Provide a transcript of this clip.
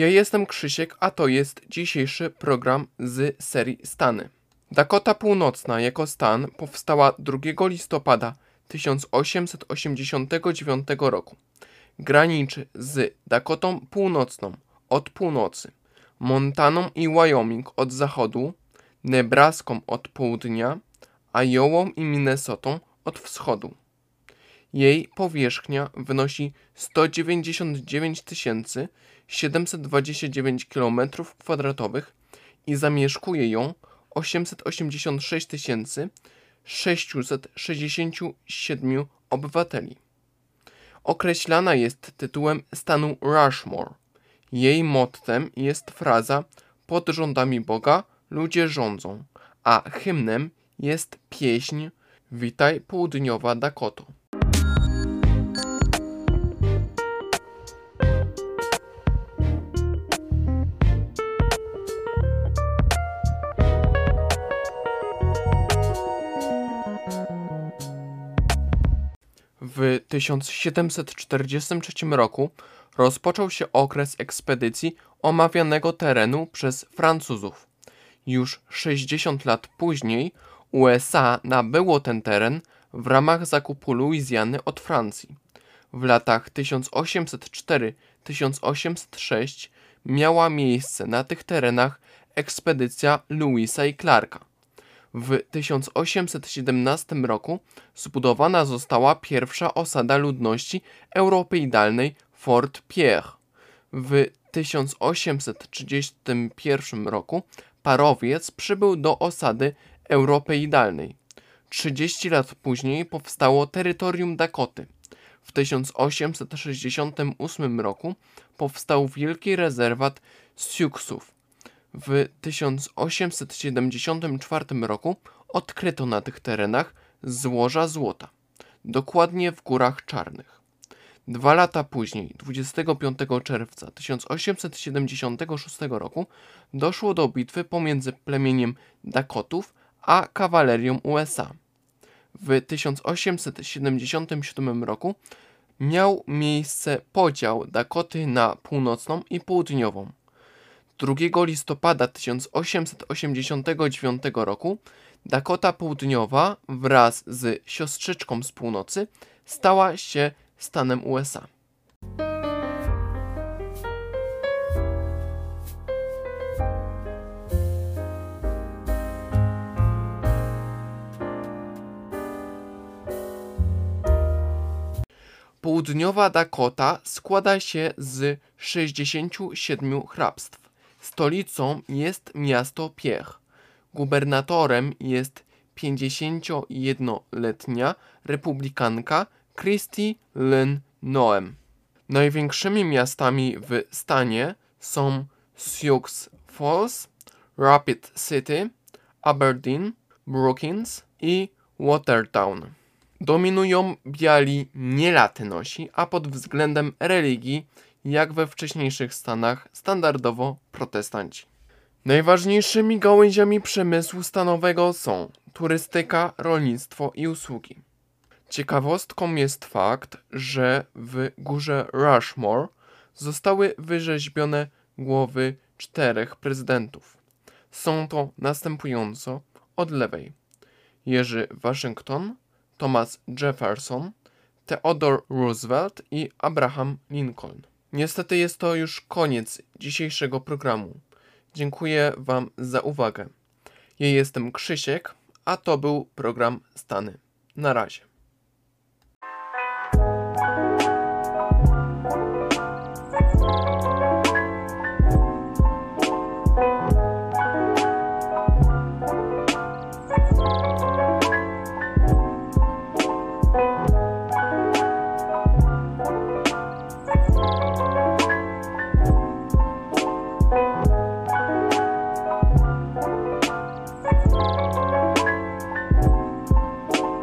Ja jestem Krzysiek, a to jest dzisiejszy program z serii Stany. Dakota Północna jako stan powstała 2 listopada 1889 roku. Graniczy z Dakotą Północną od północy, Montaną i Wyoming od zachodu, Nebraską od południa, Iową i Minnesotą od wschodu. Jej powierzchnia wynosi 199 729 km2 i zamieszkuje ją 886 667 obywateli. Określana jest tytułem stanu Rushmore. Jej mottem jest fraza pod rządami Boga ludzie rządzą, a hymnem jest pieśń Witaj południowa Dakoto. 1743 roku rozpoczął się okres ekspedycji omawianego terenu przez Francuzów. Już 60 lat później USA nabyło ten teren w ramach zakupu Luizjany od Francji. W latach 1804-1806 miała miejsce na tych terenach ekspedycja Louisa i Clarka. W 1817 roku zbudowana została pierwsza osada ludności europeidalnej Fort Pierre. W 1831 roku parowiec przybył do osady europeidalnej. 30 lat później powstało terytorium Dakoty. W 1868 roku powstał wielki rezerwat Siouxów. W 1874 roku odkryto na tych terenach złoża złota, dokładnie w Górach Czarnych. Dwa lata później, 25 czerwca 1876 roku, doszło do bitwy pomiędzy plemieniem Dakotów a kawalerią USA. W 1877 roku miał miejsce podział Dakoty na północną i południową. 2 listopada 1889 roku Dakota Południowa wraz z siostrzyczką z północy stała się stanem USA. Południowa Dakota składa się z 67 hrabstw. Stolicą jest miasto Pierre. Gubernatorem jest 51-letnia republikanka Christy Lynn Noem. Największymi miastami w stanie są Sioux Falls, Rapid City, Aberdeen, Brookings i Watertown. Dominują biali nielatynosi, a pod względem religii jak we wcześniejszych stanach, standardowo protestanci. Najważniejszymi gałęziami przemysłu stanowego są turystyka, rolnictwo i usługi. Ciekawostką jest fakt, że w górze Rushmore zostały wyrzeźbione głowy czterech prezydentów. Są to następująco od lewej: Jerzy Waszyngton, Thomas Jefferson, Theodore Roosevelt i Abraham Lincoln. Niestety jest to już koniec dzisiejszego programu. Dziękuję Wam za uwagę. Ja jestem Krzysiek, a to był program Stany. Na razie.